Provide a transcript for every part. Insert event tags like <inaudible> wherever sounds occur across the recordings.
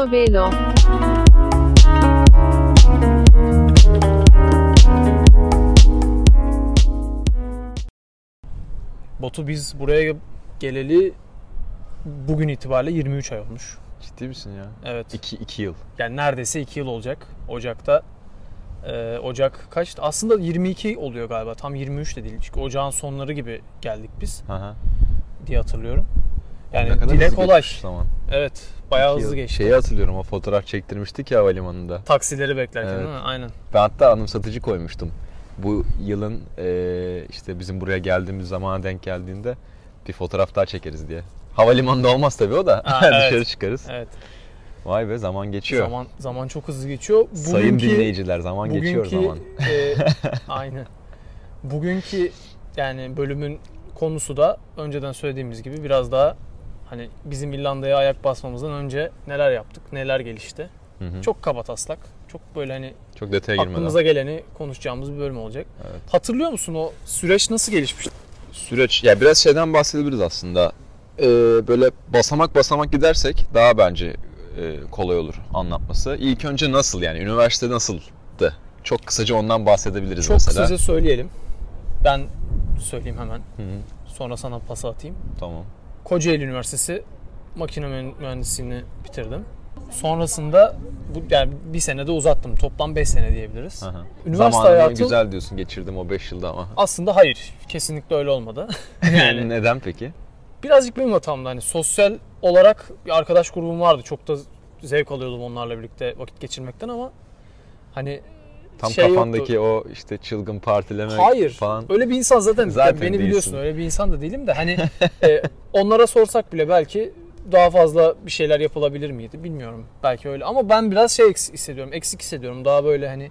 Portobello Portobello Batu biz buraya geleli bugün itibariyle 23 ay olmuş. Ciddi misin ya? Evet. 2 2 yıl. Yani neredeyse 2 yıl olacak. Ocak'ta e, Ocak kaçtı? Aslında 22 oluyor galiba. Tam 23 de değil. Çünkü ocağın sonları gibi geldik biz Hı hı. diye hatırlıyorum. Yani dile kolay. Zaman. Evet. Bayağı hızlı geçti. Şeyi hatırlıyorum o fotoğraf çektirmiştik ya havalimanında. Taksileri beklerken Evet. değil mi? Aynen. Ben hatta anımsatıcı koymuştum. Bu yılın eee, işte bizim buraya geldiğimiz zamana denk geldiğinde bir fotoğraf daha çekeriz diye. Havalimanında olmaz tabii o da. <laughs> Evet. Dışarı çıkarız. Evet. Vay be zaman geçiyor. Zaman zaman çok hızlı geçiyor. Sayın Bugünkü- dinleyiciler zaman geçiyor bugünkü, zaman. e, <laughs> aynen. Bugünkü yani bölümün konusu da önceden söylediğimiz gibi biraz daha hani bizim İrlanda'ya ayak basmamızdan önce neler yaptık, neler gelişti. Hı hı. Çok kaba taslak. Çok böyle hani Çok detaya girmeden. aklımıza geleni konuşacağımız bir bölüm olacak. Evet. Hatırlıyor musun o süreç nasıl gelişmiş? Süreç ya biraz şeyden bahsedebiliriz aslında. Ee, böyle basamak basamak gidersek daha bence e, kolay olur anlatması. İlk önce nasıl yani üniversite nasıldı? Çok kısaca ondan bahsedebiliriz Çok mesela. kısaca söyleyelim. Ben söyleyeyim hemen. Hı hı, Sonra sana pas atayım. tamam. Kocaeli Üniversitesi makine mühen- mühendisliğini bitirdim. Sonrasında bu yani bir senede uzattım. Toplam 5 sene diyebiliriz. Hı. Üniversite Zamanını hayatım güzel diyorsun geçirdim o 5 yılda ama. aslında hayır. Kesinlikle öyle olmadı. <laughs> yani Neden peki? birazcık benim hatamdı. Hani sosyal olarak bir arkadaş grubum vardı. Çok da zevk alıyordum onlarla birlikte vakit geçirmekten ama hani Tam şey kafandaki yoktu. o işte çılgın partileme Hayır. falan. Öyle bir insan zaten, Zaten beni biliyorsun değilsin. öyle bir insan da değilim de hani e, <laughs> onlara sorsak bile belki daha fazla bir şeyler yapılabilir miydi bilmiyorum. Belki öyle ama ben biraz şey eks- hissediyorum. Eksik hissediyorum. Daha böyle hani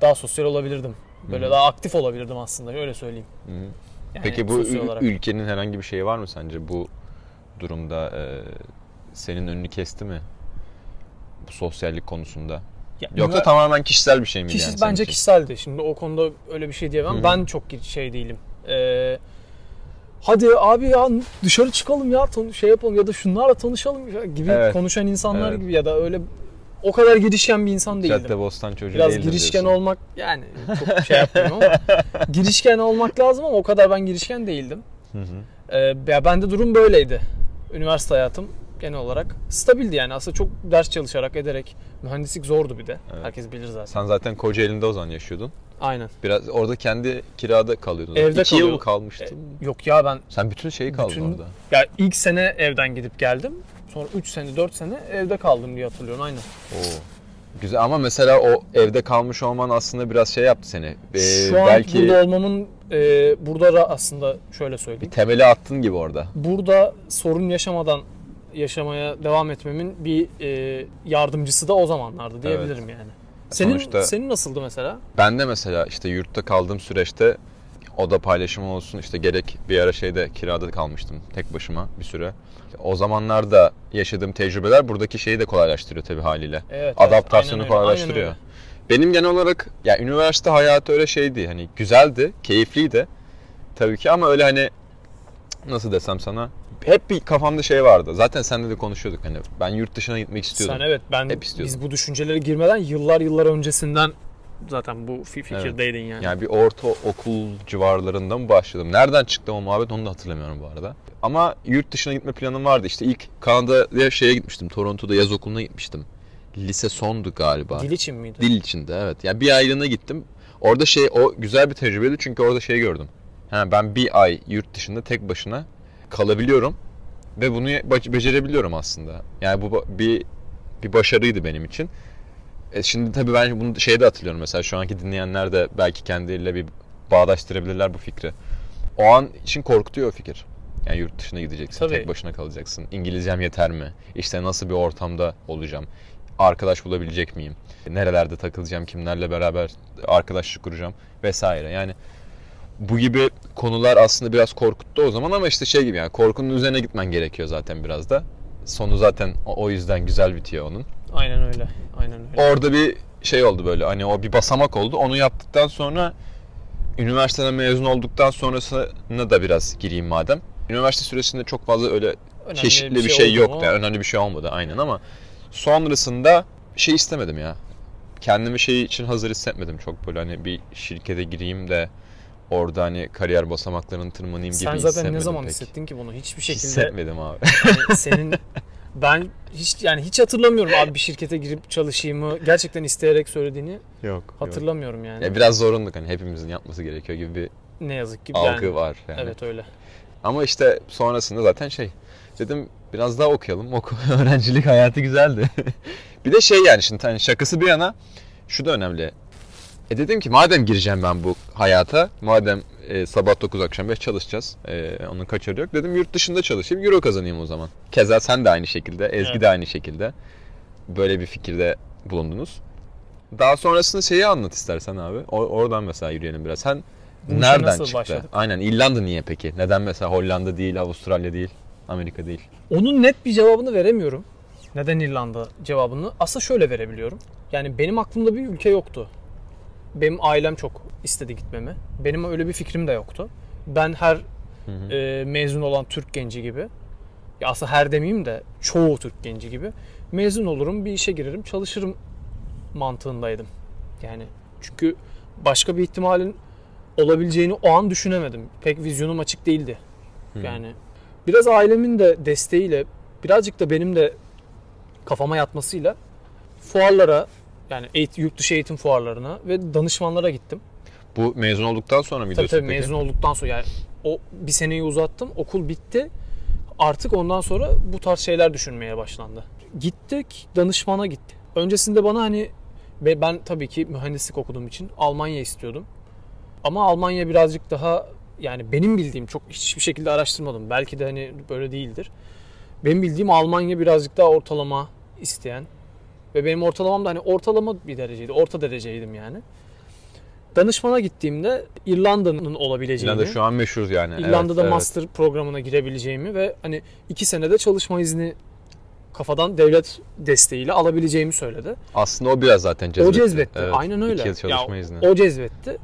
daha sosyal olabilirdim. Böyle Hı. daha aktif olabilirdim aslında öyle söyleyeyim. Yani Peki bu ülkenin herhangi bir şeyi var mı sence bu durumda e, senin önünü kesti mi? Bu sosyallik konusunda. Ya, Yoksa tamamen kişisel bir şey miydi Kişi yani bence için? kişiseldi. Şimdi o konuda öyle bir şey diyemem. Hı hı. Ben çok şey değilim. Ee, hadi abi ya dışarı çıkalım ya şey yapalım ya da şunlarla tanışalım gibi Evet. konuşan insanlar Evet. gibi ya da öyle o kadar girişken bir insan değildim. Cadde Bostan çocuğu Biraz girişken diyorsun. olmak yani çok şey yapmıyorum ama <laughs> girişken olmak lazım ama o kadar ben girişken değildim. Hı hı. Ee, ya bende durum böyleydi. Üniversite hayatım genel olarak stabildi yani. Aslında çok ders çalışarak ederek mühendislik zordu bir de. Evet. Herkes bilir zaten. Sen zaten Kocaeli'nde o zaman yaşıyordun. Aynen. Biraz orada kendi kirada kalıyordun. Evde İki yıl kalmıştın? Yok ya ben Sen bütün şeyi kaldın Bütün- orada. ya ilk sene evden gidip geldim. Sonra 3 sene 4 sene evde kaldım diye hatırlıyorum aynen. Oo. Güzel ama mesela o evde kalmış olman aslında biraz şey yaptı seni. Ee, Şu an belki burada olmamın e, burada da aslında şöyle bir söyleyeyim. temeli attın gibi orada. Burada sorun yaşamadan yaşamaya devam etmemin bir e, yardımcısı da o zamanlardı diyebilirim yani. Senin Sonuçta- senin nasıldı mesela? Ben de mesela işte yurtta kaldığım süreçte oda paylaşımı olsun işte gerek bir ara şeyde kirada kalmıştım tek başıma bir süre. O zamanlarda yaşadığım tecrübeler buradaki şeyi de kolaylaştırıyor tabii haliyle. Evet, Adaptasyonu evet, aynen öyle, kolaylaştırıyor. aynen öyle. Benim genel olarak ya üniversite hayatı öyle şeydi hani güzeldi, keyifliydi tabii ki ama öyle hani nasıl desem sana hep bir kafamda şey vardı. Zaten seninle de konuşuyorduk hani ben yurt dışına gitmek istiyordum. Sen evet ben Hep istiyordum. biz bu düşüncelere girmeden yıllar yıllar öncesinden zaten bu fi- fikirdeydin yani. Yani bir orta okul civarlarında mı başladım? Nereden çıktı o muhabbet onu da hatırlamıyorum bu arada. Ama yurt dışına gitme planım vardı. İşte ilk Kanada'ya şeye gitmiştim. Toronto'da yaz okuluna gitmiştim. Lise sondu galiba. Dil için miydi? Dil içinde evet. Yani bir aylığına gittim. Orada şey o güzel bir tecrübeydi çünkü orada şey gördüm. Ha, ben bir ay yurt dışında tek başına kalabiliyorum ve bunu be- becerebiliyorum aslında. Yani bu bir bir başarıydı benim için. E şimdi tabii ben bunu şeyde hatırlıyorum mesela şu anki dinleyenler de belki kendileriyle bir bağdaştırabilirler bu fikri. O an için korkutuyor o fikir. Yani yurt dışına gideceksin, Tabii. tek başına kalacaksın. İngilizcem yeter mi? İşte nasıl bir ortamda olacağım? Arkadaş bulabilecek miyim? Nerelerde takılacağım? Kimlerle beraber arkadaşlık kuracağım? Vesaire. Yani bu gibi konular aslında biraz korkuttu o zaman ama işte şey gibi yani korkunun üzerine gitmen gerekiyor zaten biraz da. Sonu zaten o yüzden güzel bitiyor onun. Aynen öyle. Aynen öyle. Orada bir şey oldu böyle hani o bir basamak oldu. Onu yaptıktan sonra üniversiteden mezun olduktan sonrasına da biraz gireyim madem. Üniversite süresinde çok fazla öyle Önemli çeşitli bir şey, oldu yoktu. Yani önemli bir şey olmadı aynen ama Sonrasında şey istemedim ya. Kendimi şey için hazır hissetmedim çok böyle hani bir şirkete gireyim de orada hani kariyer basamaklarını tırmanayım gibi Sen zaten hissetmedim ne zaman pek. hissettin ki bunu? Hiçbir şekilde Hissetmedim abi. hani senin <laughs> ben hiç yani hiç hatırlamıyorum abi bir şirkete girip çalışayımı gerçekten isteyerek söylediğini yok. hatırlamıyorum yani. Ya biraz zorunluluk hani hepimizin yapması gerekiyor gibi bir Ne yazık ki algı yani. var yani. Evet öyle. Ama işte sonrasında zaten şey dedim biraz daha okuyalım. <laughs> Oku öğrencilik hayatı güzeldi. <laughs> bir de şey yani şimdi hani şakası bir yana şu da önemli. E dedim ki madem gireceğim ben bu hayata, madem e, sabah 9 akşam 5 çalışacağız. E, onun kaçarı yok. Dedim yurt dışında çalışayım, euro kazanayım o zaman. Keza sen de aynı şekilde, Ezgi Evet. de aynı şekilde. Böyle bir fikirde bulundunuz. Daha sonrasında şeyi anlat istersen abi. O- oradan mesela yürüyelim biraz. Sen Bu nereden nasıl çıktı? başladık? Aynen İrlanda niye peki? Neden mesela Hollanda değil, Avustralya değil, Amerika değil? Onun net bir cevabını veremiyorum. Neden İrlanda cevabını? Aslında şöyle verebiliyorum. Yani benim aklımda bir ülke yoktu. Benim ailem çok istedi gitmemi. Benim öyle bir fikrim de yoktu. Ben her Hı hı. e, mezun olan Türk genci gibi ya aslında her demeyeyim de çoğu Türk genci gibi mezun olurum bir işe girerim çalışırım mantığındaydım. Yani çünkü başka bir ihtimalin olabileceğini o an düşünemedim. Pek vizyonum açık değildi. Hı. Yani biraz ailemin de desteğiyle birazcık da benim de kafama yatmasıyla fuarlara yani eğit- yurt dışı eğitim fuarlarına ve danışmanlara gittim. Bu mezun olduktan sonra mı Tabii gidiyorsun tabii peki? mezun olduktan sonra yani o bir seneyi uzattım. Okul bitti. Artık ondan sonra bu tarz şeyler düşünmeye başlandı. Gittik danışmana gitti. Öncesinde bana hani ve ben tabii ki mühendislik okuduğum için Almanya istiyordum. Ama Almanya birazcık daha yani benim bildiğim çok hiçbir şekilde araştırmadım. Belki de hani böyle değildir. Benim bildiğim Almanya birazcık daha ortalama isteyen ve benim ortalamam da hani ortalama bir dereceydi. Orta dereceydim yani. Danışmana gittiğimde İrlanda'nın olabileceğini, İrlanda şu an meşhur yani. Evet, İrlanda'da evet. master programına girebileceğimi ve hani iki senede çalışma izni kafadan devlet desteğiyle alabileceğimi söyledi. Aslında o biraz zaten O cezbetti. cezbetti. Evet, Aynen öyle. İki yıl çalışma Ya, izni. O cezbetti.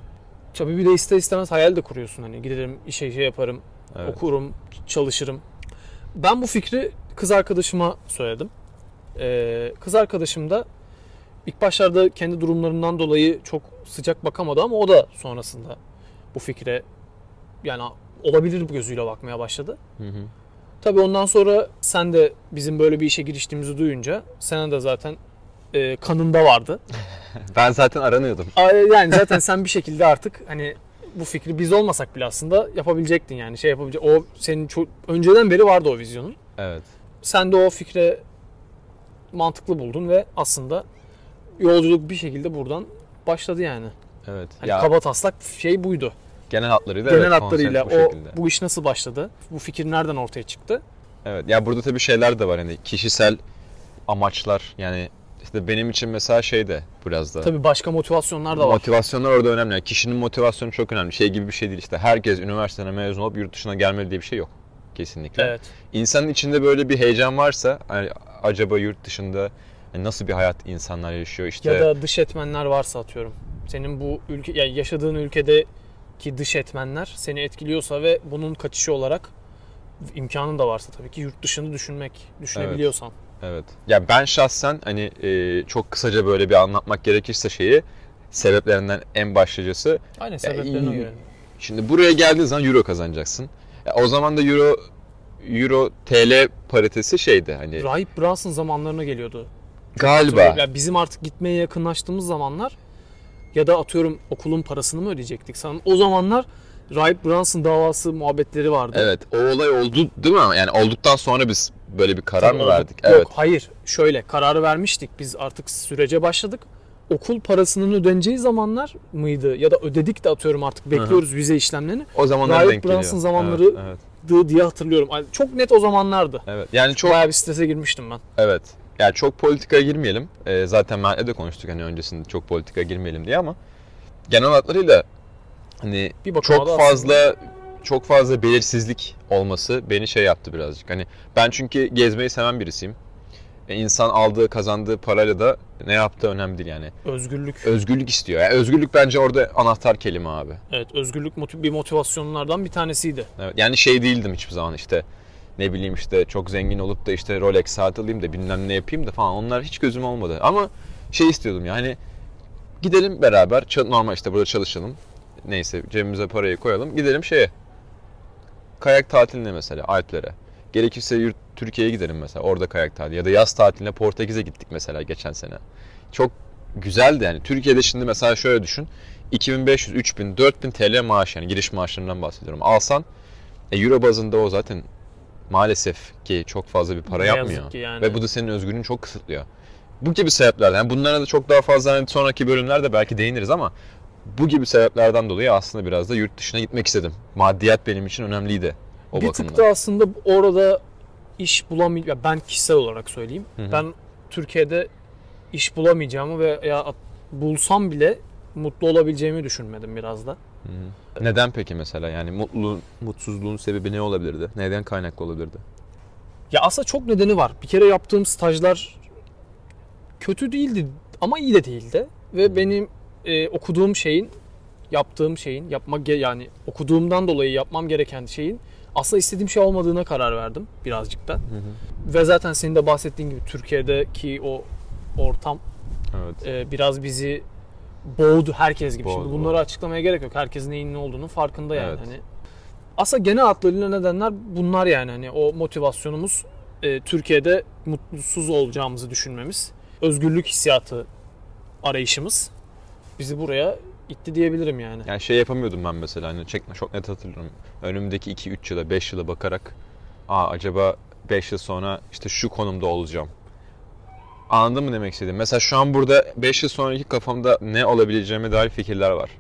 Tabii bir de ister istemez hayal de kuruyorsun hani giderim işe şey yaparım, Evet. okurum, çalışırım. Ben bu fikri kız arkadaşıma söyledim. Ee, kız arkadaşım da ilk başlarda kendi durumlarından dolayı çok sıcak bakamadı ama o da sonrasında bu fikre yani olabilir gözüyle bakmaya başladı. Hı hı. Tabii ondan sonra sen de bizim böyle bir işe giriştiğimizi duyunca senin de zaten e, kanında vardı. <laughs> Ben zaten aranıyordum. Yani zaten sen bir şekilde artık hani bu fikri biz olmasak bile aslında yapabilecektin yani şey yapabilecek. O senin çok önceden beri vardı o vizyonun. Evet. Sen de o fikre mantıklı buldun ve aslında yolculuk bir şekilde buradan başladı yani. Evet. Hani ya kaba taslak şey buydu. genel hatlarıyla Genel evet, hatlarıyla bu o bu iş nasıl başladı? Bu fikir nereden ortaya çıktı? Evet. Ya burada tabii şeyler de var hani kişisel amaçlar yani işte benim için mesela şey de biraz da Tabii başka motivasyonlar da var. Motivasyonlar orada önemli. Yani kişinin motivasyonu çok önemli. Şey gibi bir şey değil işte. Herkes üniversiteden mezun olup yurt dışına gelmeli diye bir şey yok. Kesinlikle. Evet. İnsanın içinde böyle bir heyecan varsa hani acaba yurt dışında hani nasıl bir hayat insanlar yaşıyor işte. Ya da dış etmenler varsa atıyorum. Senin bu ülke yani yaşadığın ülkedeki dış etmenler seni etkiliyorsa ve bunun kaçışı olarak imkanın da varsa tabii ki yurt dışını düşünmek, düşünebiliyorsan. Evet. Ya ben şahsen hani e, çok kısaca böyle bir anlatmak gerekirse şeyi sebeplerinden en başlıcası Aynen sebeplerine göre. Şimdi buraya geldiğin zaman euro kazanacaksın. Ya o zaman da euro euro TL paritesi şeydi hani Rahip Brunson zamanlarına geliyordu. galiba Yani bizim artık gitmeye yakınlaştığımız zamanlar ya da atıyorum okulun parasını mı ödeyecektik sanırım. O zamanlar Rahip Brunson davası muhabbetleri vardı. Evet o olay oldu değil mi? Yani olduktan sonra biz böyle bir karar Tabii mı verdik? Yok Evet. hayır şöyle kararı vermiştik biz artık sürece başladık. Okul parasının ödeneceği zamanlar mıydı ya da ödedik de atıyorum artık bekliyoruz vize işlemlerini O zamanlar Rahip denk geliyor. Brunson zamanları- Evet, evet, dı diye hatırlıyorum. Ay, Çok net o zamanlardı. evet. Yani çok Bayağı bir strese girmiştim ben. evet. Yani çok politikaya girmeyelim. Ee, zaten Mert'le de konuştuk hani öncesinde çok politikaya girmeyelim diye ama genel hatlarıyla hani Bir çok fazla çok fazla belirsizlik olması beni şey yaptı birazcık. Hani ben çünkü gezmeyi seven birisiyim. E, insan aldığı kazandığı parayla da ne yaptığı önemli değil yani. Özgürlük. Özgürlük istiyor. Yani özgürlük bence orada anahtar kelime abi. Evet özgürlük motiv- bir motivasyonlardan bir tanesiydi. Evet, yani şey değildim hiçbir zaman işte ne bileyim işte çok zengin olup da işte Rolex saat alayım da bilmem ne yapayım da falan onlar hiç gözüm olmadı. Ama şey istiyordum yani gidelim beraber normal işte burada çalışalım. Neyse cebimize parayı koyalım gidelim şeye kayak tatiline mesela Alplere. Gerekirse yurt Türkiye'ye gidelim mesela orada kayak tatili ya da yaz tatiline Portekiz'e gittik mesela geçen sene. Çok güzeldi yani. Türkiye'de şimdi mesela şöyle düşün. 2500, 3000, 4000 TL maaş yani giriş maaşlarından bahsediyorum. Alsan e, euro bazında o zaten maalesef ki çok fazla bir para Ne yapmıyor. yani. Ve bu da senin özgürlüğünü çok kısıtlıyor. Bu gibi sebeplerden, yani bunlara da çok daha fazla hani sonraki bölümlerde belki değiniriz ama bu gibi sebeplerden dolayı aslında biraz da yurt dışına gitmek istedim. Maddiyat benim için önemliydi o bir bakımdan. tık da aslında orada iş bulamayacağım. Ben kişisel olarak söyleyeyim. Hı hı. Ben Türkiye'de iş bulamayacağımı ve ya bulsam bile mutlu olabileceğimi düşünmedim biraz da. Hı. Neden peki mesela yani mutluluğun, mutsuzluğun sebebi ne olabilirdi? Neden kaynaklı olabilirdi? Ya aslında çok nedeni var. Bir kere yaptığım stajlar kötü değildi ama iyi de değildi. Ve benim e, okuduğum şeyin, yaptığım şeyin, yapmak yani okuduğumdan dolayı yapmam gereken şeyin aslında istediğim şey olmadığına karar verdim birazcık da. Ve zaten senin de bahsettiğin gibi Türkiye'deki o ortam Evet. e, biraz bizi boğdu herkes gibi. Boğdu, Şimdi bunları boğdu. açıklamaya gerek yok. Herkesin neyin ne olduğunu farkında yani. Evet. Hani aslında genel hatlarıyla nedenler bunlar yani. Hani o motivasyonumuz e, Türkiye'de mutsuz olacağımızı düşünmemiz, özgürlük hissiyatı arayışımız bizi buraya itti diyebilirim yani. Yani şey yapamıyordum ben mesela hani çekme çok net hatırlıyorum. Önümdeki 2-3 yıla 5 yıla bakarak Aa acaba 5 yıl sonra işte şu konumda olacağım. Anladın mı demek istediğim? Mesela şu an burada 5 yıl sonraki kafamda ne olabileceğime dair fikirler var.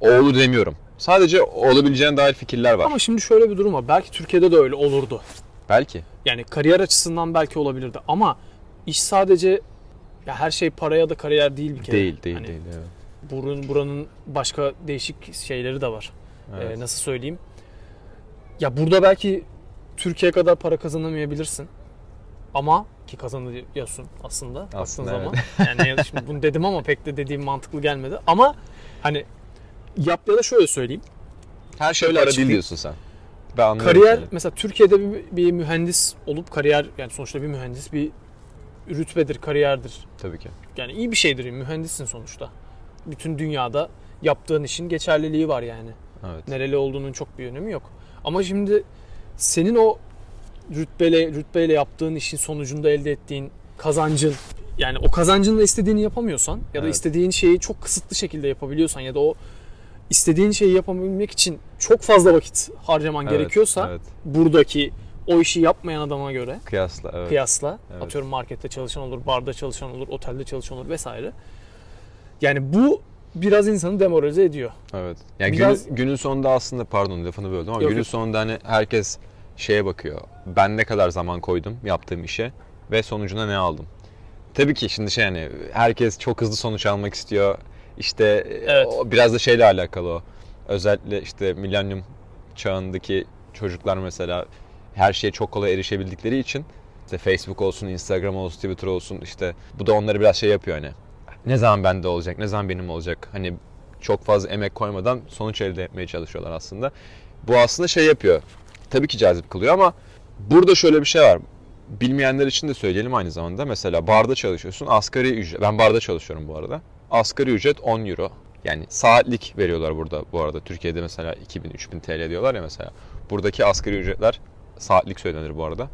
Oğlu demiyorum. Sadece olabileceğine dair fikirler var. Ama şimdi şöyle bir durum var. Belki Türkiye'de de öyle olurdu. Belki. Yani kariyer açısından belki olabilirdi ama iş sadece ya her şey paraya da kariyer değil bir kere. Değil, değil, Hani değil. Evet. Buranın, buranın başka değişik şeyleri de var. Evet. Ee, nasıl söyleyeyim? Ya burada belki Türkiye kadar para kazanamayabilirsin. Ama ki kazanıyorsun aslında, Aslında zaman. Yani şimdi bunu dedim ama pek de dediğim mantıklı gelmedi. Ama hani yap ya da şöyle söyleyeyim. Her şey Şöyle para değil diyorsun sen. Ben Kariyer seni. mesela Türkiye'de bir, bir mühendis olup kariyer yani sonuçta bir mühendis bir rütbedir, kariyerdir. Tabii ki. Yani iyi bir şeydir. Mühendissin sonuçta. Bütün dünyada yaptığın işin geçerliliği var yani. Evet. Nereli olduğunun çok bir önemi yok. Ama şimdi senin o rütbeyle rütbeyle yaptığın işin sonucunda elde ettiğin kazancın yani o kazancınla istediğini yapamıyorsan ya da Evet. istediğin şeyi çok kısıtlı şekilde yapabiliyorsan ya da o istediğin şeyi yapabilmek için çok fazla vakit harcaman Evet, gerekiyorsa Evet. buradaki o işi yapmayan adama göre Kıyasla. Evet. kıyasla Evet. atıyorum markette çalışan olur, barda çalışan olur, otelde çalışan olur vesaire. Yani bu biraz insanı demoralize ediyor. Evet. Yani Biraz- günün, günün sonunda aslında pardon lafını böldüm ama Yok, günün yok. sonunda hani herkes şeye bakıyor. Ben ne kadar zaman koydum yaptığım işe ve sonucuna ne aldım. Tabii ki şimdi şey yani herkes çok hızlı sonuç almak istiyor. İşte Evet. o biraz da şeyle alakalı o. Özellikle işte milenyum çağındaki çocuklar mesela her şeye çok kolay erişebildikleri için işte Facebook olsun, Instagram olsun, Twitter olsun işte bu da onları biraz şey yapıyor hani. Ne zaman bende olacak, ne zaman benim olacak? Hani çok fazla emek koymadan sonuç elde etmeye çalışıyorlar aslında. Bu aslında şey yapıyor. Tabii ki cazip kılıyor ama burada şöyle bir şey var. Bilmeyenler için de söyleyelim aynı zamanda. Mesela barda çalışıyorsun. Asgari ücret. Ben barda çalışıyorum bu arada. Asgari ücret 10 euro. Yani saatlik veriyorlar burada bu arada. Türkiye'de mesela 2000-3000 TL diyorlar ya mesela. Buradaki asgari ücretler saatlik söylenir bu arada.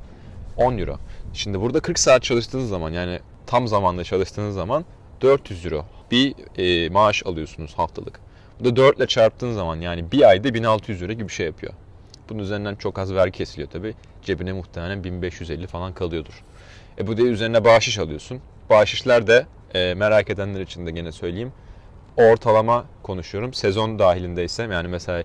10 euro. Şimdi burada 40 saat çalıştığınız zaman yani tam zamanlı çalıştığınız zaman 400 euro bir e, maaş alıyorsunuz haftalık. Bu da 4 ile çarptığın zaman yani bir ayda 1600 euro gibi bir şey yapıyor. Bunun üzerinden çok az vergi kesiliyor tabi. Cebine muhtemelen 1550 falan kalıyordur. E bu da üzerine bahşiş alıyorsun. Bahşişler de e, merak edenler için de gene söyleyeyim. Ortalama konuşuyorum. Sezon dahilindeyse yani mesela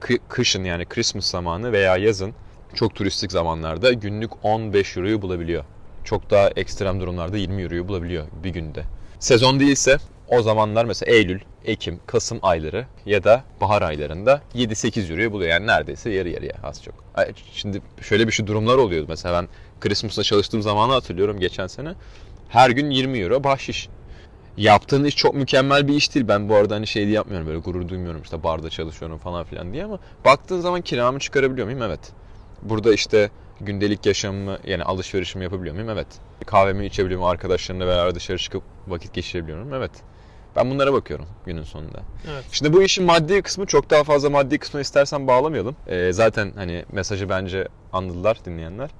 kı- kışın yani Christmas zamanı veya yazın çok turistik zamanlarda günlük 15 euroyu bulabiliyor. Çok daha ekstrem durumlarda 20 euroyu bulabiliyor bir günde. Sezon değilse o zamanlar mesela Eylül, Ekim, Kasım ayları ya da bahar aylarında 7-8 euroyu buluyor. Yani neredeyse yarı yarıya az çok. Şimdi şöyle bir şey durumlar oluyordu. Mesela ben Christmas'ta çalıştığım zamanı hatırlıyorum geçen sene. Her gün 20 euro bahşiş. Yaptığın iş çok mükemmel bir iş değil. Ben bu arada hani şey diye yapmıyorum böyle gurur duymuyorum işte barda çalışıyorum falan filan diye ama baktığın zaman kiramı çıkarabiliyor muyum? Evet. burada işte gündelik yaşamımı yani alışverişimi yapabiliyor muyum? Evet. Kahvemi içebiliyor muyum? Arkadaşlarımla beraber dışarı çıkıp vakit geçirebiliyor muyum? Evet. Ben bunlara bakıyorum günün sonunda. Evet. Şimdi bu işin maddi kısmı çok daha fazla maddi kısmına istersen bağlamayalım. Ee, zaten hani mesajı bence anladılar dinleyenler.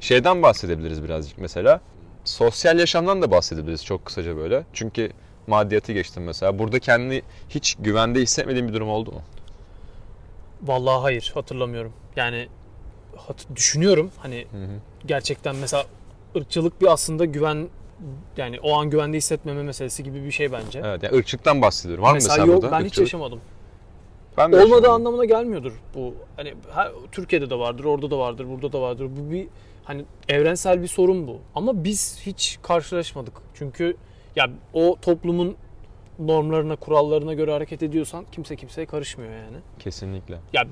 Şeyden bahsedebiliriz birazcık mesela. Sosyal yaşamdan da bahsedebiliriz çok kısaca böyle. Çünkü maddiyatı geçtim mesela. Burada kendini hiç güvende hissetmediğin bir durum oldu mu? Vallahi hayır hatırlamıyorum. Yani düşünüyorum hani Hı hı. gerçekten mesela ırkçılık bir aslında güven yani o an güvende hissetmeme meselesi gibi bir şey bence. Evet yani ırkçılıktan bahsediyorum. Var mı mesela mesela yok burada ben hiç ırkçılık? yaşamadım. Ben de Olmadığı yaşamadım. anlamına gelmiyordur bu. Hani her, Türkiye'de de vardır, orada da vardır, burada da vardır. Bu bir hani evrensel bir sorun bu. Ama biz hiç karşılaşmadık. Çünkü ya o toplumun normlarına, kurallarına göre hareket ediyorsan kimse kimseye karışmıyor yani. Kesinlikle. Ya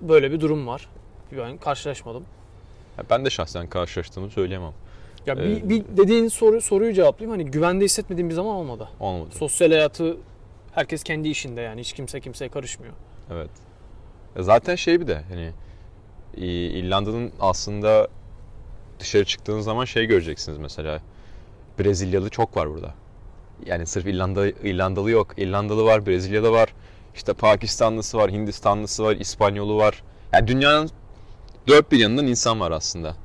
böyle bir durum var. Ben karşılaşmadım. Ya ben de şahsen karşılaştığımı söyleyemem. Ya Ee, bir, bir dediğin soru soruyu cevaplayayım. Hani güvende hissetmediğim bir zaman olmadı. Olmadı. Sosyal hayatı herkes kendi işinde yani hiç kimse kimseye karışmıyor. Evet. Zaten şey bir de hani İrlanda'nın aslında dışarı çıktığınız zaman şey göreceksiniz mesela. Brezilyalı çok var burada. Yani sırf İrlanda İrlandalı yok. İrlandalı var, Brezilyalı var. İşte Pakistanlısı var, Hindistanlısı var, İspanyolu var. Yani dünyanın dört bir yanından insan var aslında.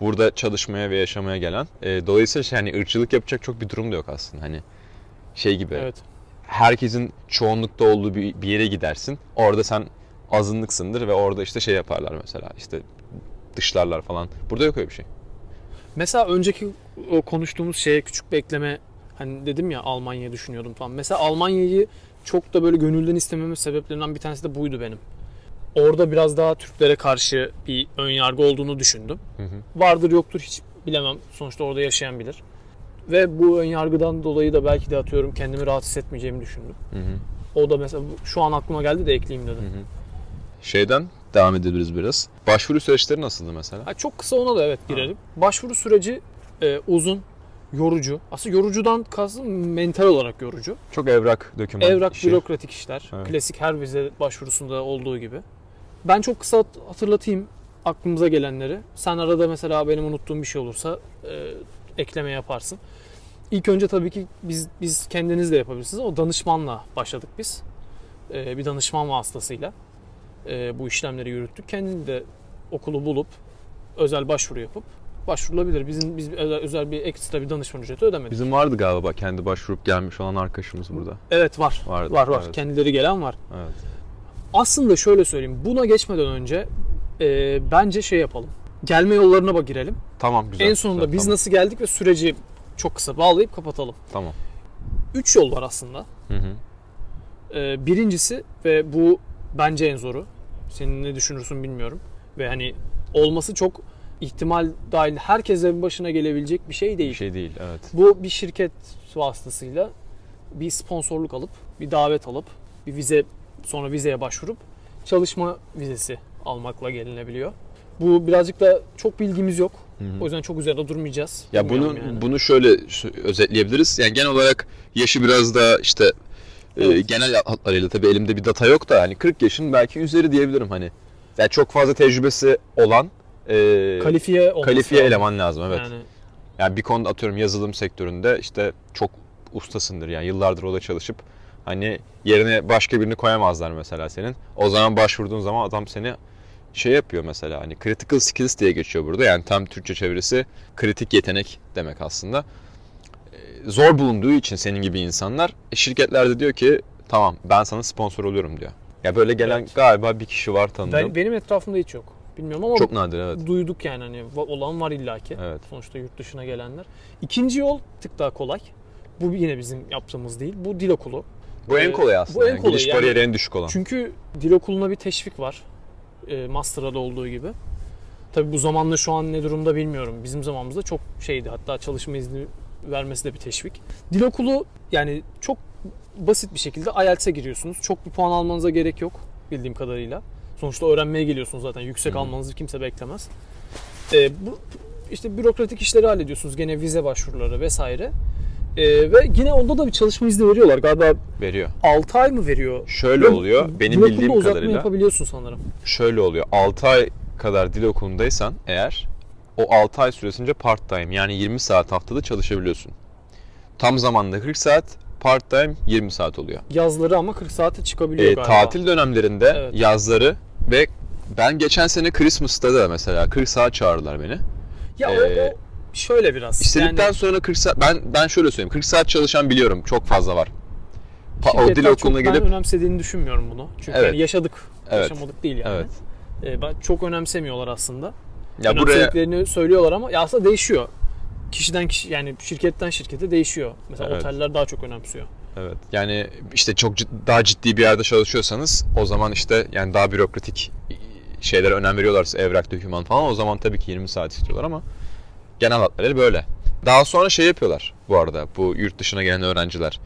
Burada çalışmaya ve yaşamaya gelen. E, dolayısıyla şey, hani ırkçılık yapacak çok bir durum da yok aslında. Hani şey gibi Evet. herkesin çoğunlukta olduğu bir, bir yere gidersin. Orada sen azınlıksındır ve orada işte şey yaparlar mesela işte dışlarlar falan. Burada yok öyle bir şey. Mesela önceki o konuştuğumuz şeye küçük bir ekleme hani dedim ya Almanya'yı düşünüyordum falan. Mesela Almanya'yı çok da böyle gönülden istememin sebeplerinden bir tanesi de buydu benim. Orada biraz daha Türklere karşı bir ön yargı olduğunu düşündüm. Hı hı. Vardır yoktur hiç bilemem. Sonuçta orada yaşayan bilir. Ve bu ön yargıdan dolayı da belki de atıyorum kendimi rahat hissetmeyeceğimi düşündüm. Hı hı. O da mesela şu an aklıma geldi de ekleyeyim dedim. Hı hı. Şeyden devam edebiliriz biraz. Başvuru süreçleri nasıldı mesela? Ha, çok kısa ona da evet girelim. Başvuru süreci e, uzun, yorucu. Aslında yorucudan kastım mental olarak yorucu. Çok evrak, doküman Evrak, işi. bürokratik işler. Evet. Klasik her vize başvurusunda olduğu gibi. Ben çok kısa hat- hatırlatayım aklımıza gelenleri. Sen arada mesela benim unuttuğum bir şey olursa e, ekleme yaparsın. İlk önce tabii ki biz biz kendiniz de yapabilirsiniz. O danışmanla başladık biz. E, bir danışman vasıtasıyla e, bu işlemleri yürüttük. Kendini de okulu bulup özel başvuru yapıp başvurulabilir. Bizim biz özel, özel bir ekstra bir danışman ücreti ödemedik. Bizim vardı galiba kendi başvurup gelmiş olan arkadaşımız burada. Evet var. Vardı, var var. evet. Kendileri gelen var. Evet. Aslında şöyle söyleyeyim. Buna geçmeden önce e, bence şey yapalım. Gelme yollarına bak girelim. Tamam güzel. en sonunda güzel, biz tamam. nasıl geldik ve süreci çok kısa bağlayıp kapatalım. Tamam. Üç yol var aslında. Hı hı. E, birincisi ve bu bence en zoru. Senin ne düşünürsün bilmiyorum. Ve hani olması çok ihtimal dahil herkesin başına gelebilecek bir şey değil. Bir şey değil evet. Bu bir şirket vasıtasıyla bir sponsorluk alıp, bir davet alıp, bir vize sonra vizeye başvurup çalışma vizesi almakla gelinebiliyor. Bu birazcık da çok bilgimiz yok. Hı hı. O yüzden çok üzerinde durmayacağız. Ya bunu yani. bunu şöyle özetleyebiliriz. Yani genel olarak yaşı biraz da işte e, Evet. genel hatlarıyla tabii elimde bir data yok da hani 40 yaşın belki üzeri diyebilirim hani. Yani çok fazla tecrübesi olan e, kalifiye kalifiye lazım. eleman lazım evet. Yani Yani bir konuda atıyorum yazılım sektöründe işte çok ustasındır yani yıllardır orada çalışıp hani yerine başka birini koyamazlar mesela senin. O zaman başvurduğun zaman adam seni şey yapıyor mesela hani critical skills diye geçiyor burada. Yani tam Türkçe çevirisi kritik yetenek demek aslında. Ee, Zor bulunduğu için senin gibi insanlar e, şirketler de diyor ki tamam ben sana sponsor oluyorum diyor. Ya böyle gelen Evet. galiba bir kişi var tanıdığım. ben, benim etrafımda hiç yok. Bilmiyorum ama Çok nadir evet. duyduk yani hani olan var illaki. Evet. Sonuçta yurt dışına gelenler. İkinci yol tık daha kolay. Bu yine bizim yaptığımız değil. Bu dil okulu. Bu en Ee, kolay aslında. bu en yani. kolay Giriş yani. bariyeri en düşük olan. Çünkü dil okuluna bir teşvik var. E, master'a da olduğu gibi. Tabi bu zamanla şu an ne durumda bilmiyorum. Bizim zamanımızda çok şeydi. Hatta çalışma izni vermesi de bir teşvik. Dil okulu yani çok basit bir şekilde IELTS'e giriyorsunuz. Çok bir puan almanıza gerek yok bildiğim kadarıyla. Sonuçta öğrenmeye geliyorsunuz zaten. Yüksek hı. almanızı kimse beklemez. E, bu işte bürokratik işleri hallediyorsunuz. Gene vize başvuruları vesaire. E, ve yine onda da bir çalışma izni veriyorlar. Galiba Veriyor. 6 ay mı veriyor? Şöyle Ve oluyor. Benim bildiğim uzatma kadarıyla yapabiliyorsun sanırım. şöyle oluyor. 6 ay kadar dil okulundaysan eğer o 6 ay süresince part time yani 20 saat haftada çalışabiliyorsun. Tam zamanda 40 saat, part time 20 saat oluyor. Yazları ama 40 saate çıkabiliyor Ee, galiba. tatil dönemlerinde Evet. yazları ve ben geçen sene Christmas'ta da mesela 40 saat çağırdılar beni. Ya o, Ee, o şöyle biraz. İstedikten yani sonra 40 saat ben ben şöyle söyleyeyim 40 saat çalışan biliyorum çok fazla var. Pa- o dil okuluna gelip ben önemsediğini düşünmüyorum bunu. Çünkü Evet. yani yaşadık. Evet. Yaşamadık değil yani. evet. Ee, ben çok önemsemiyorlar aslında. Ya buraya söylüyorlar ama ya aslında değişiyor. Kişiden kişi yani şirketten şirkete değişiyor. Mesela Evet. oteller daha çok önemsiyor. Evet. Yani işte çok cid- daha ciddi bir yerde çalışıyorsanız o zaman işte yani daha bürokratik şeylere önem veriyorlarsa evrak, doküman falan o zaman tabii ki 20 saat istiyorlar ama genel hatları böyle. Daha sonra şey yapıyorlar bu arada bu yurt dışına gelen öğrenciler.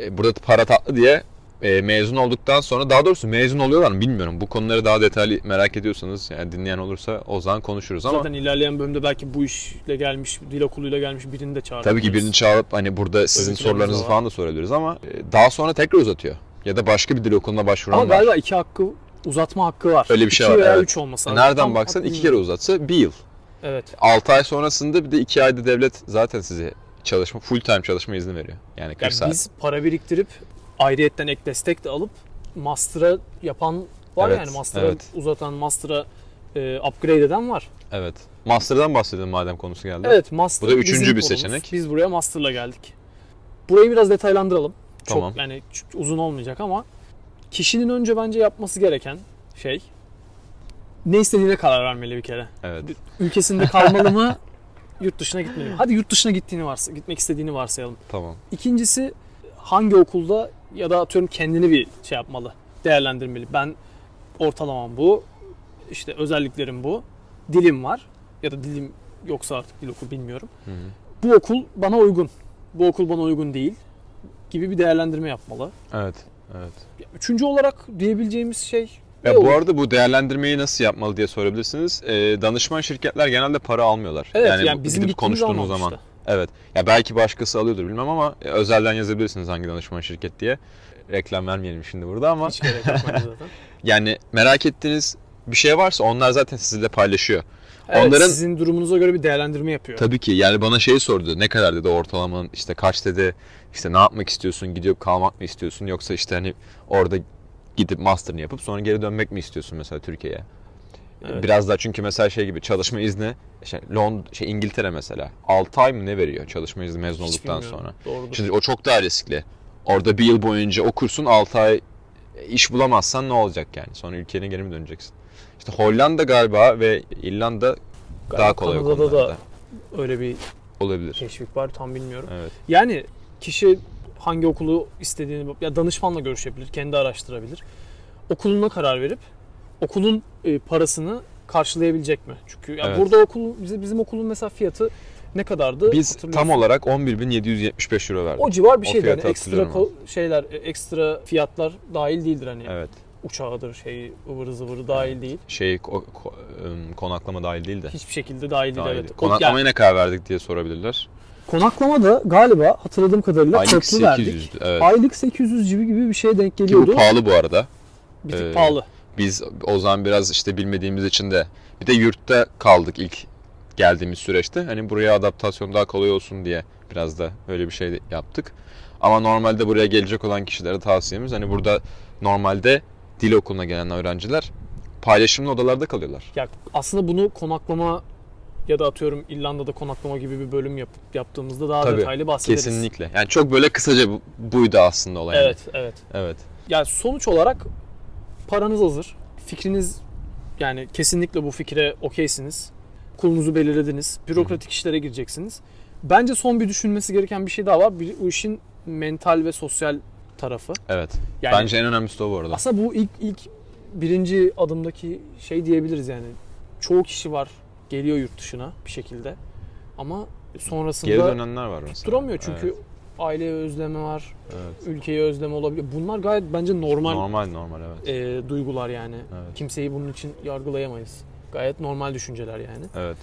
E, Burada para tatlı diye e, mezun olduktan sonra daha doğrusu mezun oluyorlar mı bilmiyorum. Bu konuları daha detaylı merak ediyorsanız yani dinleyen olursa o zaman konuşuruz ama Zaten ilerleyen bölümde belki bu işle gelmiş, dil okuluyla gelmiş birini de çağırabiliriz. Tabii ki birini çağırıp hani burada sizin planımız sorularınızı falan da sorabiliriz ama e, daha sonra tekrar uzatıyor. Ya da başka bir dil okuluna başvuran Ama var. galiba iki hakkı uzatma hakkı var. Öyle bir şey İki var, veya evet. üç olması lazım. Nereden Tam baksan iki kere uzatsa bir yıl. Evet. 6 ay sonrasında bir de 2 ayda devlet zaten size çalışma, full time çalışma izni veriyor. Yani 40 Yani saat. biz para biriktirip ayrıyetten ek destek de alıp master'a yapan var Evet, yani master'a evet. uzatan, master'a e, upgrade eden var. Evet. Master'dan bahsedelim madem konusu geldi. Evet, master Bu da üçüncü bir konumuz. seçenek. Biz buraya master'la geldik. Burayı biraz detaylandıralım. Tamam. Çok yani uzun olmayacak ama kişinin önce bence yapması gereken şey ne istediğine karar vermeli bir kere. Evet. Ülkesinde kalmalı mı, <laughs> yurt dışına gitmeli mi? Hadi yurt dışına gittiğini varsa, gitmek istediğini varsayalım. Tamam. İkincisi hangi okulda ya da atıyorum kendini bir şey yapmalı, değerlendirmeli. Ben ortalamam bu, işte özelliklerim bu, dilim var ya da dilim yoksa artık dil okul bilmiyorum. Hı hı. Bu okul bana uygun, bu okul bana uygun değil gibi bir değerlendirme yapmalı. Evet. Evet. Üçüncü olarak diyebileceğimiz şey Ya bu arada bu değerlendirmeyi nasıl yapmalı diye sorabilirsiniz. Ee, danışman şirketler genelde para almıyorlar. Evet yani, yani, bizim gidip gittiğimiz konuştuğunuz zaman. zaman. Evet. Ya belki başkası alıyordur bilmem ama e, özelden yazabilirsiniz hangi danışman şirket diye. Reklam vermeyelim şimdi burada ama Hiç gerek yok bence zaten. <laughs> yani merak ettiğiniz bir şey varsa onlar zaten sizinle paylaşıyor. Evet, Onların- sizin durumunuza göre bir değerlendirme yapıyor. Tabii ki yani bana şey sordu ne kadar dedi ortalaman işte kaç dedi işte ne yapmak istiyorsun gidiyor kalmak mı istiyorsun yoksa işte hani orada gidip master'ını yapıp sonra geri dönmek mi istiyorsun mesela Türkiye'ye? Evet. Biraz daha çünkü mesela şey gibi çalışma izni işte Lond şey İngiltere mesela 6 ay mı ne veriyor çalışma izni mezun Hiç olduktan bilmiyorum. sonra. Doğrudur. Şimdi o çok daha riskli. Orada bir yıl boyunca okursun 6 ay iş bulamazsan ne olacak yani? Sonra ülkene geri mi döneceksin? İşte Hollanda galiba ve İrlanda daha Galiba kolay o Kanada'da da öyle bir Olabilir. teşvik var tam bilmiyorum. Evet. Yani kişi hangi okulu istediğini ya danışmanla görüşebilir, kendi araştırabilir. Okuluna karar verip okulun e, parasını karşılayabilecek mi? Çünkü ya Evet. burada okul bizim, bizim okulun mesela fiyatı ne kadardı? Biz tam olarak 11.775 euro verdik. o civar bir şeydi. Yani ekstra şeyler, e, ekstra fiyatlar dahil değildir hani. Evet. Uçağıdır, şeyi, ıvırı zıvırı dahil değil. Şey ko- ko- konaklama dahil değil de. Hiçbir şekilde dahil değil Dahil evet. değil. Yani Konaklamaya ne kadar verdik diye sorabilirler. Konaklama da galiba hatırladığım kadarıyla Aylık köprü verdik. 800. Evet. Aylık 800 gibi gibi bir şeye denk Ki bu geliyordu. pahalı bu arada. Bir tık Ee, pahalı. Biz o zaman biraz işte bilmediğimiz için de bir de yurtta kaldık ilk geldiğimiz süreçte. Hani buraya adaptasyon daha kolay olsun diye biraz da öyle bir şey yaptık. Ama normalde buraya gelecek olan kişilere tavsiyemiz hani burada normalde dil okuluna gelen öğrenciler paylaşımlı odalarda kalıyorlar. Ya aslında bunu konaklama ya da atıyorum İrlanda'da konaklama gibi bir bölüm yapıp yaptığımızda daha Tabii, detaylı bahsederiz. Kesinlikle. Yani çok böyle kısaca bu- buydu aslında olay. yani. Evet, evet. Evet. Yani sonuç olarak paranız hazır. Fikriniz yani kesinlikle bu fikre okeysiniz. Kulunuzu belirlediniz. Bürokratik işlere gireceksiniz. Bence son bir düşünmesi gereken bir şey daha var. Bir, bu işin mental ve sosyal tarafı. Evet. Yani Bence en önemlisi de o bu arada. aslında bu ilk ilk birinci adımdaki şey diyebiliriz yani. Çoğu kişi var geliyor yurt dışına bir şekilde. Ama sonrasında Geri dönenler var mesela. duramıyor çünkü Evet, aileye özlemi var, evet. ülkeye özlemi olabiliyor. Bunlar gayet bence normal, Normal normal evet. e, duygular yani. Evet. Kimseyi bunun için yargılayamayız. Gayet normal düşünceler yani. Evet.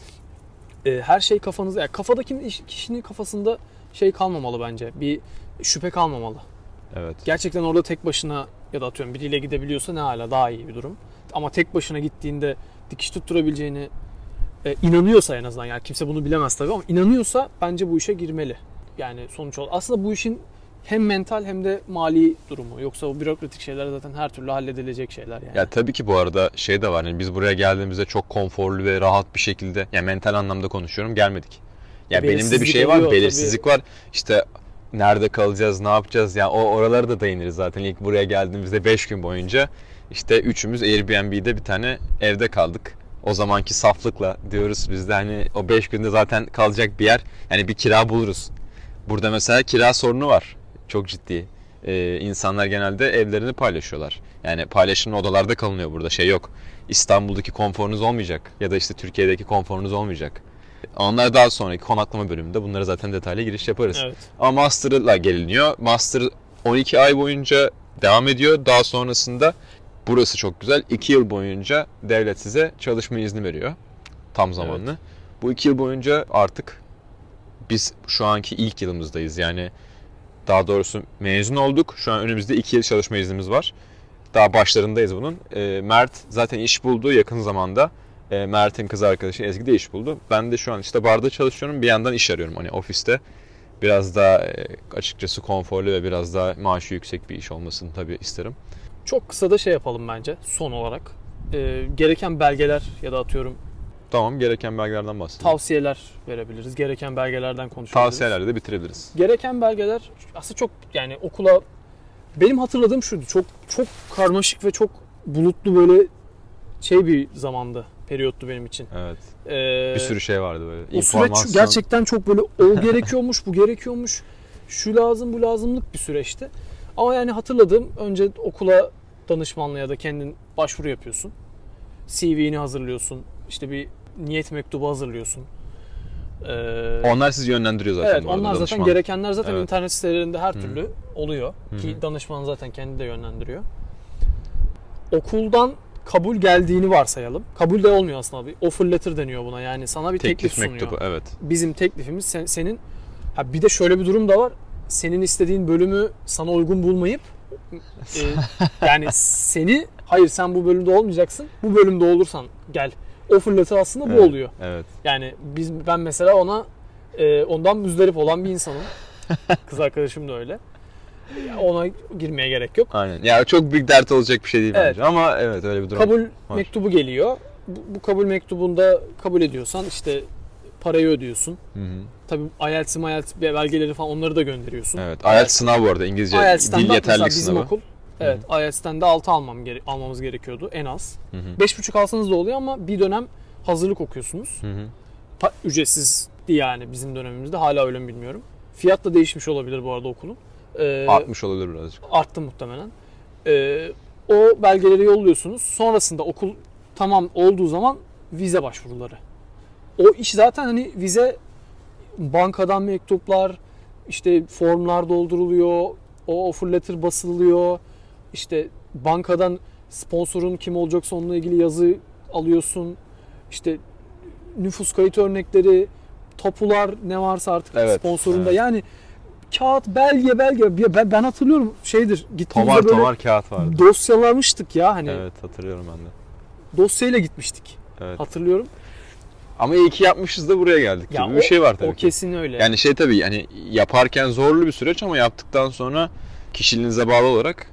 E, her şey kafanızda, yani kafadaki iş- kişinin kafasında şey kalmamalı bence. Bir şüphe kalmamalı. Evet. Gerçekten orada tek başına ya da atıyorum biriyle gidebiliyorsa ne hala daha iyi bir durum. Ama tek başına gittiğinde dikiş tutturabileceğini e, inanıyorsa en azından yani kimse bunu bilemez tabii ama inanıyorsa bence bu işe girmeli. Yani sonuç olarak aslında bu işin hem mental hem de mali durumu. Yoksa o bürokratik şeyler zaten her türlü halledilecek şeyler yani. Ya tabii ki bu arada şey de var. Yani biz buraya geldiğimizde çok konforlu ve rahat bir şekilde yani mental anlamda konuşuyorum gelmedik. Ya benim de bir şey var, oluyor belirsizlik var. İşte nerede kalacağız, ne yapacağız? Yani o oralara da değiniriz zaten. İlk buraya geldiğimizde 5 gün boyunca işte üçümüz Airbnb'de bir tane evde kaldık. O zamanki saflıkla diyoruz biz de hani o 5 günde zaten kalacak bir yer. Yani bir kira buluruz. Burada mesela kira sorunu var. Çok ciddi. Ee, insanlar genelde evlerini paylaşıyorlar. Yani paylaşımlı odalarda kalınıyor burada. Şey yok. İstanbul'daki konforunuz olmayacak. Ya da işte Türkiye'deki konforunuz olmayacak. Onlar daha sonraki konaklama bölümünde bunlara zaten detaylı giriş yaparız. Evet. Ama Master'la geliniyor. Master 12 ay boyunca devam ediyor. Daha sonrasında burası çok güzel. 2 yıl boyunca devlet size çalışma izni veriyor. Tam zamanlı. Bu 2 yıl boyunca artık biz şu anki ilk yılımızdayız. Yani daha doğrusu mezun olduk. Şu an önümüzde 2 yıl çalışma iznimiz var. Daha başlarındayız bunun. Ee, Mert zaten iş buldu yakın zamanda. Ee, Mert'in kız arkadaşı Ezgi de iş buldu. Ben de şu an işte barda çalışıyorum. Bir yandan iş arıyorum hani ofiste. Biraz daha e, açıkçası konforlu ve biraz daha maaşı yüksek bir iş olmasını tabii isterim. Çok kısa da şey yapalım bence son olarak. Ee, gereken belgeler ya da atıyorum Tamam gereken belgelerden bahsedelim. tavsiyeler verebiliriz. Gereken belgelerden konuşabiliriz. Tavsiyelerle de bitirebiliriz. Gereken belgeler aslında çok yani okula benim hatırladığım şuydu. Çok çok karmaşık ve çok bulutlu böyle şey bir zamandı. Periyottu benim için. Evet. Ee, Bir sürü şey vardı böyle. o süreç İnformasyon. gerçekten çok böyle o gerekiyormuş, bu gerekiyormuş. Şu lazım, bu lazımlık bir süreçti. Ama yani hatırladığım önce okula danışmanlığa ya da kendin başvuru yapıyorsun. CV'ni hazırlıyorsun. İşte bir niyet mektubu hazırlıyorsun. Ee, Onlar sizi yönlendiriyor zaten evet onlar zaten danışman. gerekenler zaten Evet. internet sitelerinde her türlü oluyor. Ki hı. danışman zaten kendi de yönlendiriyor. Okuldan kabul geldiğini varsayalım. Kabul de olmuyor aslında. Bir offer letter deniyor buna. Yani sana bir teklif, Teklif sunuyor. mektubu evet. Bizim teklifimiz sen- senin ha bir de şöyle bir durum da var. Senin istediğin bölümü sana uygun bulmayıp e, yani seni hayır sen bu bölümde olmayacaksın. Bu bölümde olursan gel. Offer letter aslında bu Evet, oluyor. Evet. Yani biz ben mesela ona e, ondan müzdarip olan bir insanım. <laughs> Kız arkadaşım da öyle. Ona girmeye gerek yok. Aynen. Ya çok büyük dert olacak bir şey değil Evet. bence ama evet öyle bir durum. Kabul var. mektubu geliyor. Bu, bu kabul mektubunda kabul ediyorsan işte parayı ödüyorsun. Hı hı. Tabii IELTS, IELTS belgeleri falan onları da gönderiyorsun. Evet. IELTS sınavı bu arada İngilizce IELTS'ten dil mesela yeterlilik bizim sınavı. okul evet IELTS'ten de 6 almam gere- almamız gerekiyordu en az. Hı hı. 5,5 alsanız da oluyor ama bir dönem hazırlık okuyorsunuz. Hı hı. Pa- ücretsizdi yani bizim dönemimizde. Hala öyle mi bilmiyorum. Fiyat da değişmiş olabilir bu arada okulun. Ee, Artmış olabilir birazcık. arttı muhtemelen. Ee, o belgeleri yolluyorsunuz. Sonrasında okul tamam olduğu zaman vize başvuruları. O iş zaten hani vize bankadan mektuplar, işte formlar dolduruluyor, o offer letter basılıyor. İşte bankadan sponsorun kim olacaksa onunla ilgili yazı alıyorsun. İşte nüfus kayıt örnekleri, tapular ne varsa artık Evet, sponsorunda. evet. Yani kağıt, belge, belge. Ben, ben hatırlıyorum şeydir. Gittiğimizde Tomar böyle tomar kağıt vardı. dosyalamıştık ya hani. Evet hatırlıyorum ben de. Dosyayla gitmiştik. Evet. Hatırlıyorum. Ama iyi ki yapmışız da buraya geldik Ya gibi bir şey var tabii O ki. kesin öyle. Yani şey tabii yani yaparken zorlu bir süreç ama yaptıktan sonra kişiliğinize bağlı olarak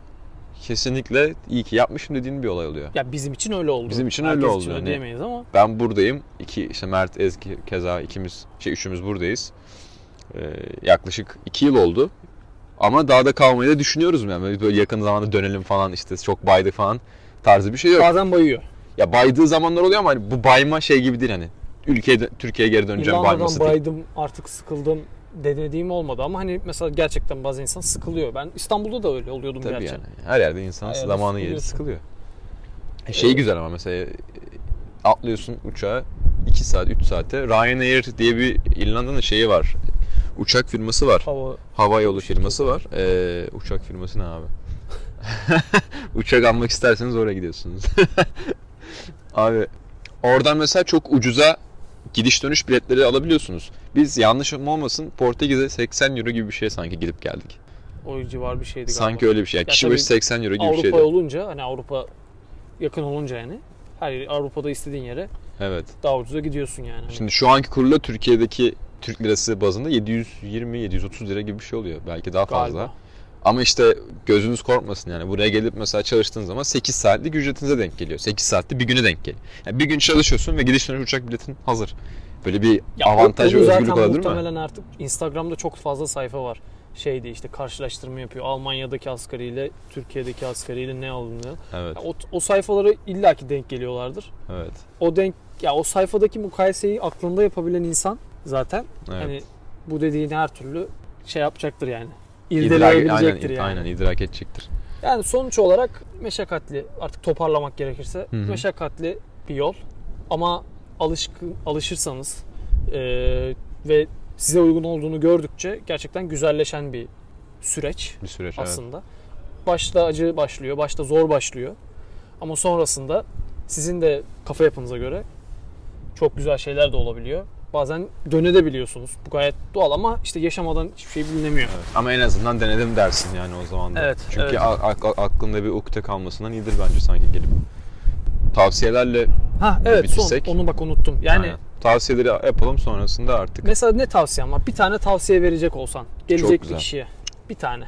kesinlikle iyi ki yapmışım dediğin bir olay oluyor. ya bizim için öyle oldu. Bizim için Herkes öyle oldu için yani. diyemeyiz ama Ben buradayım. İki işte Mert, Ezgi keza ikimiz şey üçümüz buradayız. Ee, yaklaşık iki yıl oldu. Ama daha da kalmayı da düşünüyoruz yani. Böyle yakın zamanda dönelim falan işte çok baydı falan tarzı bir şey yok. bazen bayıyor. Ya baydığı zamanlar oluyor ama hani bu bayma şey gibi değil hani. Ülkeye Türkiye'ye geri döneceğim İrlanda'dan bayması değil. baydım artık sıkıldım dediğim olmadı ama hani mesela gerçekten bazı insan sıkılıyor. Ben İstanbul'da da öyle oluyordum Tabii gerçi. yani. Her yerde insan Her yerde zamanı sıkılıyorsun. sıkılıyor. E, Şey güzel ama mesela e, atlıyorsun uçağa 2 saat 3 saate Ryanair diye bir İrlanda'nın şeyi var. Uçak firması var. Hava Hava yolu firması var. Ee, uçak firması ne abi? <laughs> Uçak almak isterseniz oraya gidiyorsunuz. <laughs> abi oradan mesela çok ucuza gidiş dönüş biletleri alabiliyorsunuz. Biz yanlışım olmasın Portekiz'e 80 euro gibi bir şey sanki gidip geldik. o civar bir şeydi galiba. Sanki öyle bir şey. Yani Ya kişi başı 80 euro gibi bir Avrupa şeydi. olunca hani Avrupa yakın olunca yani Her yere, Avrupa'da istediğin yere Evet. daha ucuza gidiyorsun yani. Hani Şimdi şu anki kurla Türkiye'deki Türk lirası bazında 720-730 lira gibi bir şey oluyor. Belki daha fazla. galiba. Ama işte gözünüz korkmasın yani. Buraya gelip mesela çalıştığın zaman 8 saatlik ücretinize denk geliyor. 8 saatte bir güne denk geliyor. Yani bir gün çalışıyorsun ve gidiş dönüş uçak biletin hazır. Böyle bir Ya avantaj ve özgürlük olabilir mi? muhtemelen artık Instagram'da çok fazla sayfa var. Şeydi işte karşılaştırma yapıyor. Almanya'daki asgariyle Türkiye'deki asgariyle ne alınıyor. Evet, Ya o, o sayfalara illaki denk geliyorlardır. evet. O denk ya o sayfadaki mukayeseyi aklında yapabilen insan zaten evet. hani bu dediğin her türlü şey yapacaktır yani. İdrak, İrdeleyebilecektir aynen, yani. aynen idrak edecektir. Yani sonuç olarak meşakkatli artık toparlamak gerekirse Hı hı. meşakkatli bir yol ama alışkın alışırsanız eee, ve size uygun olduğunu gördükçe gerçekten güzelleşen bir süreç Bir süreç evet. aslında. Başta acı başlıyor, başta zor başlıyor. Ama sonrasında sizin de kafa yapınıza göre çok güzel şeyler de olabiliyor. Bazen dönebiliyorsunuz. Bu gayet doğal ama işte yaşamadan hiçbir şey bilinemiyor. Evet. Ama en azından denedim dersin yani o zaman da. Evet, Çünkü evet. aklında bir ukde kalmasından iyidir bence sanki gelip. Tavsiyelerle Ha evet Bitirsek. son onu bak unuttum. Yani Aynen. tavsiyeleri yapalım sonrasında artık. Mesela ne tavsiyen var? Bir tane tavsiye verecek olsan gelecek bir kişiye. Bir tane.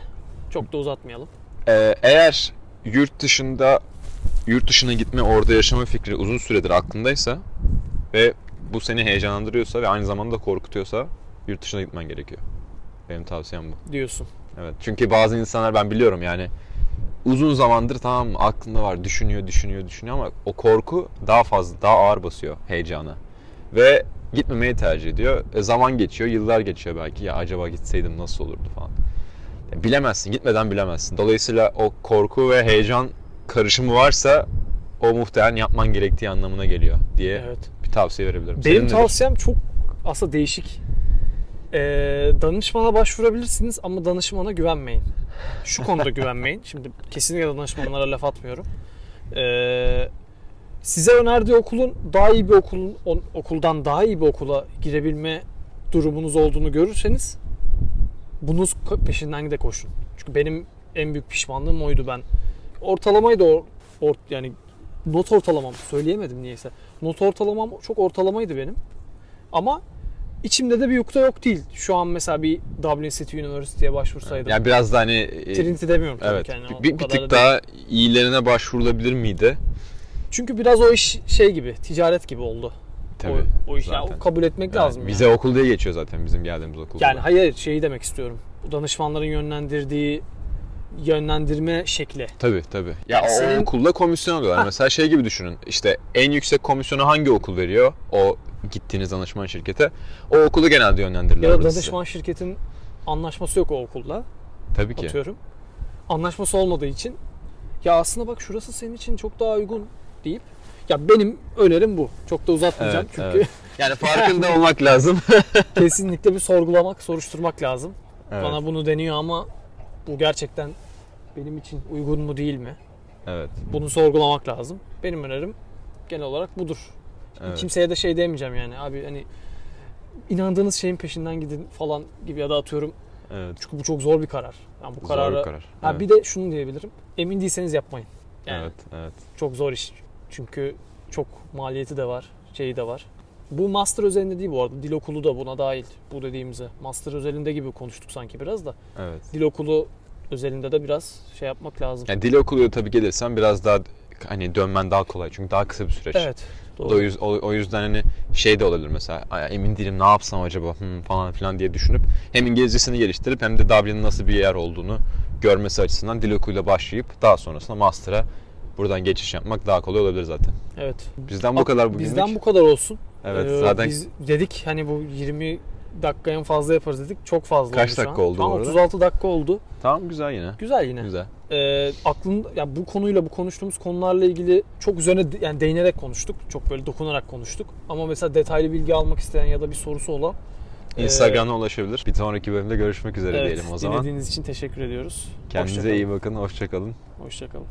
Çok da uzatmayalım. Ee, eğer yurt dışında yurt dışına gitme, orada yaşama fikri uzun süredir aklındaysa ve bu seni heyecanlandırıyorsa ve aynı zamanda korkutuyorsa yurt dışına gitmen gerekiyor. Benim tavsiyem bu. Diyorsun. Evet. Çünkü bazı insanlar ben biliyorum yani uzun zamandır tamam aklında var, düşünüyor, düşünüyor, düşünüyor ama o korku daha fazla, daha ağır basıyor heyecana. Ve gitmemeyi tercih ediyor. E, zaman geçiyor, yıllar geçiyor belki. Ya acaba gitseydim nasıl olurdu falan. Ya bilemezsin, gitmeden bilemezsin. Dolayısıyla o korku ve heyecan karışımı varsa o muhtemelen yapman gerektiği anlamına geliyor diye Evet. Tavsiye verebilirim. Benim Senin nedir? tavsiyem çok aslında değişik. Ee, danışmana başvurabilirsiniz ama danışmana güvenmeyin. Şu konuda <laughs> güvenmeyin. Şimdi kesinlikle danışmanlara laf atmıyorum. Ee, size önerdiği okulun daha iyi bir okulun okuldan daha iyi bir okula girebilme durumunuz olduğunu görürseniz bunun peşinden de koşun. Çünkü benim en büyük pişmanlığım oydu ben. Ortalamayı da or, or- yani not ortalamam söyleyemedim niyeyse. Not ortalamam çok ortalamaydı benim. Ama içimde de bir yukta yok değil. Şu an mesela bir Dublin City University'ye başvursaydım. Yani biraz da hani e, Trinity demiyorum tabii Evet. ki. yani, bir, bir tık da değil. daha iyilerine başvurulabilir miydi? Çünkü biraz o iş şey gibi, ticaret gibi oldu. Tabii. o, o iş yani kabul etmek Yani lazım. Vize yani. okul diye geçiyor zaten bizim geldiğimiz okul. Yani hayır şeyi demek istiyorum. Danışmanların yönlendirdiği yönlendirme şekli. Tabii tabii. Ya Yani o senin- okulda komisyon alıyorlar. Mesela şey gibi düşünün. İşte en yüksek komisyonu hangi okul veriyor? O gittiğiniz danışman şirkete. O okulu genelde yönlendirirler. Ya da orada size. danışman şirketin anlaşması yok o okulla. Tabii ki. atıyorum. Anlaşması olmadığı için ya aslında bak şurası senin için çok daha uygun deyip ya benim önerim bu. Çok da uzatmayacağım Evet, çünkü evet. Yani farkında olmak lazım. <laughs> kesinlikle bir sorgulamak, soruşturmak lazım. evet. Bana bunu deniyor ama bu gerçekten benim için uygun mu değil mi? Evet. Bunu sorgulamak lazım. Benim önerim genel olarak budur. evet. Kimseye de şey demeyeceğim yani abi hani inandığınız şeyin peşinden gidin falan gibi ya da atıyorum evet. çünkü bu çok zor bir karar. Yani bu Zor kararı bir karar. Ha evet. bir de şunu diyebilirim. Emin değilseniz yapmayın. Yani Evet, evet. çok zor iş. Çünkü çok maliyeti de var, şeyi de var. Bu master özelinde değil bu arada. Dil okulu da buna dahil. Bu dediğimize. Master özelinde gibi konuştuk sanki biraz da. Evet. Dil okulu özelinde de biraz şey yapmak lazım. Yani dil okulu tabii gelirsen biraz daha hani dönmen daha kolay. Çünkü daha kısa bir süreç. Evet. O, Doğru. yüz- o, o yüzden hani şey de olabilir mesela "Ay, emin değilim ne yapsam acaba hmm, falan filan diye düşünüp hem İngilizcesini geliştirip hem de Dublin'in nasıl bir yer olduğunu görmesi açısından dil okuluyla başlayıp daha sonrasında master'a buradan geçiş yapmak daha kolay olabilir zaten. Evet. Bizden bu kadar bugünlük. Bizden bu kadar olsun. Evet Ee, zaten Biz dedik hani bu 20 dakika en fazla yaparız dedik. Çok fazla Kaç oldu şu dakika an. oldu Şu an bu arada? 36 dakika oldu. tamam güzel yine. Güzel yine. Güzel. Ee, aklında ya bu konuyla bu konuştuğumuz konularla ilgili çok üzerine yani değinerek konuştuk. Çok böyle dokunarak konuştuk. Ama mesela detaylı bilgi almak isteyen ya da bir sorusu olan e, Instagram'dan ulaşabilir. Bir sonraki bölümde görüşmek üzere evet, diyelim o zaman. dinlediğiniz için teşekkür ediyoruz. Kendinize Hoşça iyi bakın. Hoşçakalın. kalın. Hoşça kalın.